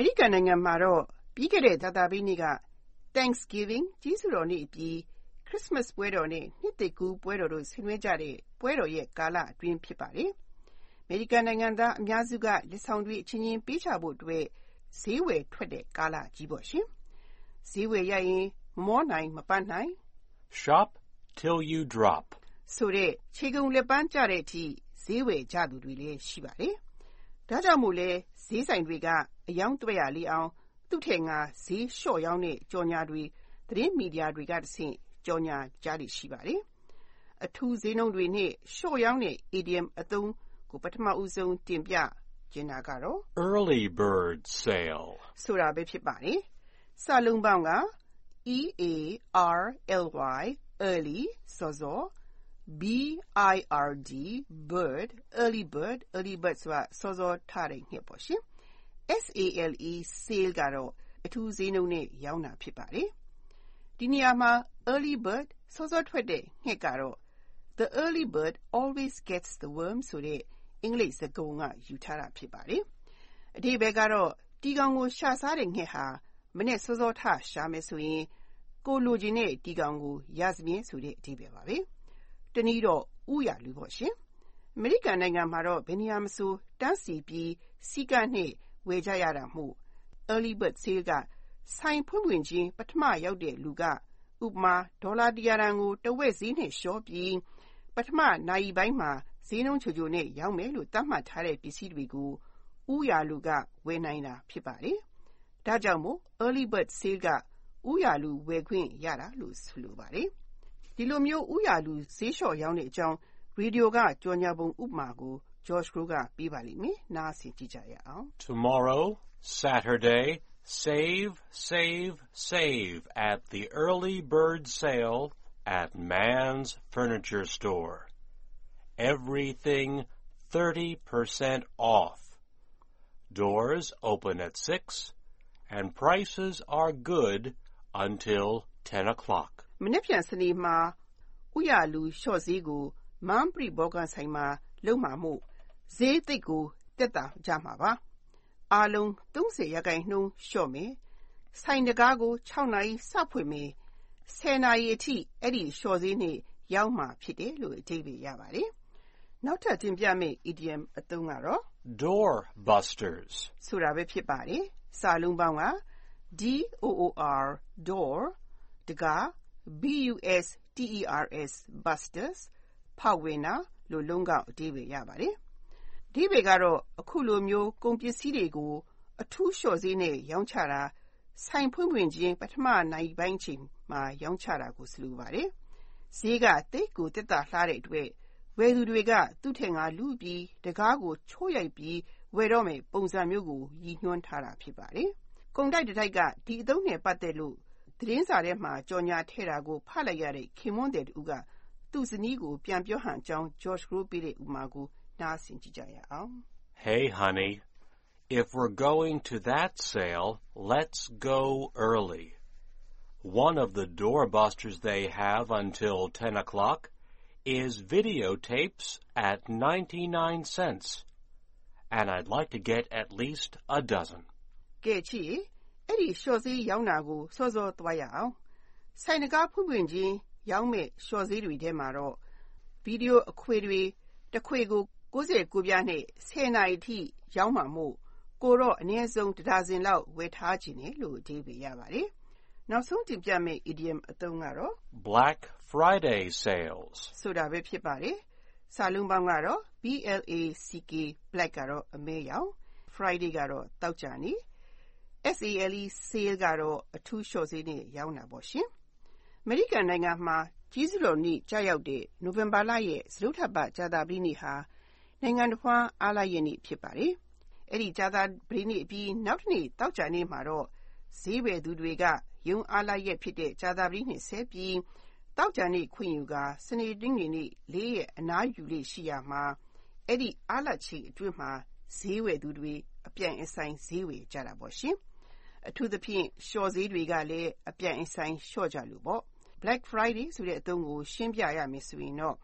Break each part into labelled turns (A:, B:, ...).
A: မေရိကန်နိုင်ငံမှာတော့ပြီးခဲ့တဲ့ကြာသပတေးနေ့က Thanksgiving ကျေးဇူးတော်နေ့အပြီး Christmas ပွဲတော်နဲ့နှစ်သစ်ကူးပွဲတော်တို့ဆင်နွှဲကြတဲ့ပွဲတော်ရဲ့ကာလအတွင်းဖြစ်ပါတယ်။အမေရိကန်နိုင်ငံသားအများစုကလက်ဆောင်တွေအချင်းချင်းပေးကြဖို့အတွက်ဈေးဝယ်ထွက်တဲ့ကာလကြီးပေါ့ရှင်။ဈေးဝယ်ရရင်မမောနိုင်မပန်းနိုင်
B: Shop till you drop.
A: ဆိုတဲ့ခြေကုန်လက်ပန်းကျတဲ့အထိဈေးဝယ်ကြသူတွေလည်းရှိပါတယ်။ဒါကြောင့်မို့လဲဈေးဆိုင်တွေက အယောင်သွက်ရလေးအောင် သူ့ထက်ငါ ဈေးလျှော့ရောင်းတဲ့ ကြော်ညာတွေ သတင်းမီဒီယာတွေကတဆင့် ကြော်ညာကြလိရှိပါတယ်။အထူးဈေးနှုန်းတွေနဲ့ လျှော့ရောင်းတဲ့ idiom အသုံးကို ပထမဦးဆုံး တင်ပြကျင်တာကတော့
B: Early bird sale.
A: ဆိုတာပဲဖြစ်ပါတယ်။စာလုံးပေါင်းက E A R L Y early စောစော B I R D bird early bird early bird ဆိုတာ စောစောထားတဲ့ငှက်ပေါ့ ရှင်။ S A L E sale ကတော့အထူးဈေးနှုန်းနဲ့ရောင်းတာ ဖြစ်ပါတယ်။ဒီနေရာမှာ early bird စောစောထွက်တဲ့ ငှက်ကတော့ The early bird always gets the worm ဆိုတဲ့ အင်္ဂလိပ်စကားပုံက ယူထားတာ ဖြစ်ပါတယ်။အဓိပ္ပာယ်ကတော့ဒီကောင်ကို ရှာစားတဲ့ငှက်ဟာ မနေ့စောစောထ ရှာမယ်ဆိုရင် ကိုလိုချင်တဲ့ဒီကောင်ကို ရစမြဲ ဆိုတဲ့ အဓိပ္ပာယ်ပါပဲ။တနည်းတော့ဥရလူပေါ့ရှင်။အမေရိကန်နိုင်ငံမှာတော့ ဘယ်နေရာမဆို တန်းစီပြီးစီကနဲ့ ဝယ်ကြရတာမို့ early bird sale ကဆိုင်ဖွင့်ဖွင့်ချင်းပထမရောက်တဲ့လူက ဥပမာဒေါ်လာ100တန်ကိုတဝက်ဈေးနဲ့လျှော့ပြီးပထမနိုင်ပိုင်းမှာဈေးနှုန်းချိုချိုနဲ့ရောင်းမယ်လို့သတ်မှတ်ထားတဲ့ပစ္စည်းတွေကိုဥယာလူကဝယ်နိုင်တာဖြစ်ပါတယ်။ဒါကြောင့်မို့ early bird sale ကဥယာလူဝယ်ခွင့်ရတာလို့ဆိုလိုပါတယ်။ဒီလိုမျိုးဥယာလူဈေးလျှော့ရောင်းတဲ့အကြောင်းရေဒီယိုကကြော်ညာပုံဥပမာကို George Crow ကပေးပါလိမ့်မယ်။နားဆင်ကြည့်ကြရအောင်
B: Tomorrow, Saturday, save, save, save at the early bird sale at Man's Furniture Store. Everything 30% off. Doors open at 6 and prices are good until 10 o'clock.
A: ။မနေ့ပြန်စနေမှာဥယာလူလျှော့ဈေးကိုမန်ပရီဘောကန်ဆိုင်မှာလုံမှာမို့ ဈေးသိပ်ကိုတက်တာကြမှာပါ။အားလုံး30ရာခိုင်နှုန်းလျှော့မယ်။ဆိုင်တကားကို6နာရီစဖွင့်မယ်။10နာရီအထိအဲ့ဒီလျှော့ဈေးနဲ့ရောင်းမှာဖြစ်တယ်လို့အဓိပ္ပာယ်ရပါတယ်။နောက်ထပ်တင်ပြမယ့် idiom အသုံးကတော့
B: Door busters.
A: ဆိုတာပဲဖြစ်ပါတယ်။စာလုံးပေါင်းက D O O R door တကား B U S T E R S busters ဖောက်ဝင်တာလို့လုံးကောက်အဓိပ္ပာယ်ရပါတယ်။ အဓိပ္ပာယ်ကတော့ အခုလိုမျိုး ကုန်ပစ္စည်းတွေကို အထူးလျှော့ဈေးနဲ့ ရောင်းချတာ ဆိုင်ဖွင့်ဖွင့်ချင်း ပထမနိုင်ပိုင်းချိန်မှာ ရောင်းချတာကို ဆိုလိုပါတယ်။ဈေးကတိတ်ကိုတက်တာလှတဲ့အတွက် ဝယ်သူတွေက သူ့ထက်ငါလူပြီးတကားကို ချိုးရိုက်ပြီး ဝယ်တော့မယ်ပုံစံမျိုးကို ရည်ညွှန်းထားတာ ဖြစ်ပါတယ်။ကုန်တိုက်တစ်တိုက်က ဒီအသုံးနဲ့ ပတ်သက်လို့ သတင်းစာထဲမှာ ကြော်ညာထည့်တာကို ဖတ်လိုက်ရတဲ့ ခင်မွန်းတဲ့တူကသူ့ဇနီးကို ပြန်ပြောဟန်ကြောင်း George Crow ပေးတဲ့ဥမာကို နားဆင်ကြည့်ကြရအောင်
B: Hey, honey, if we're going to that sale, let's go early. One of the doorbusters they have until 10 o'clock is videotapes at 99 cents. And I'd like to get at least a dozen.
A: ကဲချီအဲ့ဒီရှော့ဈေးရောင်းတာကိုစောစောသွားရအောင်ဆိုင်တကားဖွင့်ဖွင့်ချင်းရောင်းမဲ့ရှော့ဈေးတွေထဲမှာတော့ဗီဒီယိုအခွေတွေတစ်ခွေကို 69ပြားနဲ့10နာရီထိ ရောင်းမှာမို့ ကိုတော့ အနည်းဆုံးတစ်ဒါဇင်လောက် ဝယ်ထားခြင်းနဲ့လို့အဓိပ္ပာယ်ရပါတယ် နောက်ဆုံးတင်ပြမယ့် idiom အသုံးကတော့
B: Black Friday sales.
A: ဆိုတာပဲဖြစ်ပါတယ်စာလုံးပေါင်းကတော့ B L A C K black ကတော့အမဲရောင် Friday ကတော့တောက်ကြနေ SALE sale ကတော့အထူးလျှော့ဈေးနဲ့ ရောင်းတာပေါ့ရှင်။အမေရိကန်နိုင်ငံမှာကြီးစုတော်နေ့ကြာရောက်တဲ့ နိုဝင်ဘာလရဲ့ စတုထပ်ပတ် ကြာသပတေးနေ့ဟာ နိုင်ငံတော်ဖွာအားလပ်ရက်နေ့ ဖြစ်ပါတယ်။အဲ့ဒီ ကြာသပတေးနေ့အပြီး နောက်တစ်နေ့တောက်ကြနေ့မှာတော့ ဈေးဝယ်သူတွေကယုံအားလပ်ရက်ဖြစ်တဲ့ ကြာသပတေးနေ့ဆက်ပြီးတောက်ကြနေ့ ခွင့်ယူကစနေတင်းနေနေ့ လေးရဲ့အနားယူလေးရှိရမှာ အဲ့ဒီ အားလပ်ချိန်အတွင်းမှာ ဈေးဝယ်သူတွေ အပြိုင်အဆိုင် ဈေးဝယ်ကြတာပေါ့ရှင်။အထူးသဖြင့် လျှော့ဈေးတွေကလည်း အပြိုင်အဆိုင် လျှော့ကြလို့ပေါ့။ Black Friday ဆိုတဲ့ အသုံးကို ရှင်းပြရမယ်ဆိုရင်တော့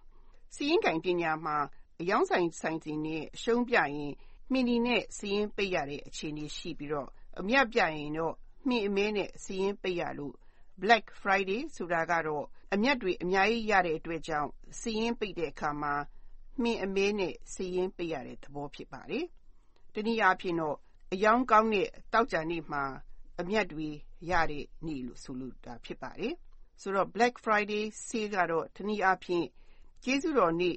A: စီးရင်ကင်ပညာမှာ အယောင်းဆိုင်ဆိုင်တွေနဲ့ အရှုံးပြရင် မှီနီနဲ့စီးရင်ပိတ်ရတဲ့ အခြေအနေရှိပြီးတော့ အမြတ်ပြရင်တော့ မှီအမဲနဲ့စီရင်ပိတ်ရလို့ Black Friday ဆိုတာကတော့ အမြတ်တွေ အများကြီးရတဲ့အတွက်ကြောင့်စီရင်ပိတ်တဲ့အခါမှာ မှီအမဲနဲ့စီရင်ပိတ်ရတဲ့သဘော ဖြစ်ပါတယ်။တနည်းအားဖြင့်တော့အယောင်ကောင်းတဲ့တောက်ကြနေ့မှာ အမြတ်တွေရတဲ့နေ့လို့ ဆိုလိုတာ ဖြစ်ပါတယ်။ဆိုတော့ Black Friday sale ကတော့ တနည်းအားဖြင့် ကျေးဇူးတော်နေ့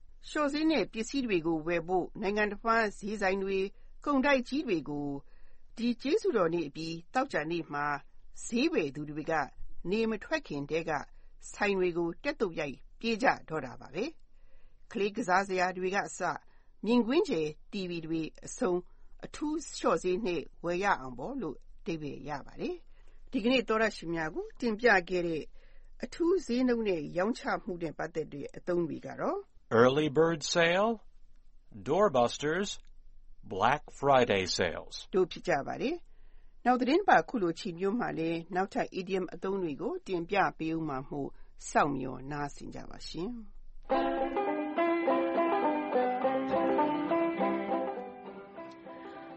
A: လျှော့ဈေးနဲ့ပစ္စည်းတွေကိုဝယ်ဖို့ နိုင်ငံတစ်ဝန်း ဈေးဆိုင်တွေ ကုန်တိုက်ကြီးတွေကို ဒီကျေးဇူးတော်နေ့အပြီးတောက်ကြနေ့မှာ ဈေးဝယ်သူတွေက နေမထွက်ခင်တည်းကဆိုင်တွေကို တက်တုတ်ရိုက် ပြေးကြတော့တာပါပဲ ကလေးကစားစရာတွေကအစ မြင်ကွင်းကျယ် TV တွေအဆုံး အထူးလျှော့ဈေးနဲ့ ဝယ်ရအောင်ပေါ့လို့တိပယ်ရပါတယ် ဒီကနေ့တော်ရရှိများကို တင်ပြခဲ့တဲ့ အထူးဈေးနှုန်းနဲ့ ရောင်းချမှုနဲ့ ပတ်သက်တဲ့ အသုံးတွေကတော့
B: Early bird sale, doorbusters, Black Friday sales.
A: တို့ဖြစ်ကြပါတယ်။နောက်သတင်းပါခုလိုချိန်မျိုးမှာလည်းနောက်ထပ် idiom အသုံးတွေကိုတင်ပြပေးဦးမှာမို့စောင့်မျှော်နားဆင်ကြပါရှင်။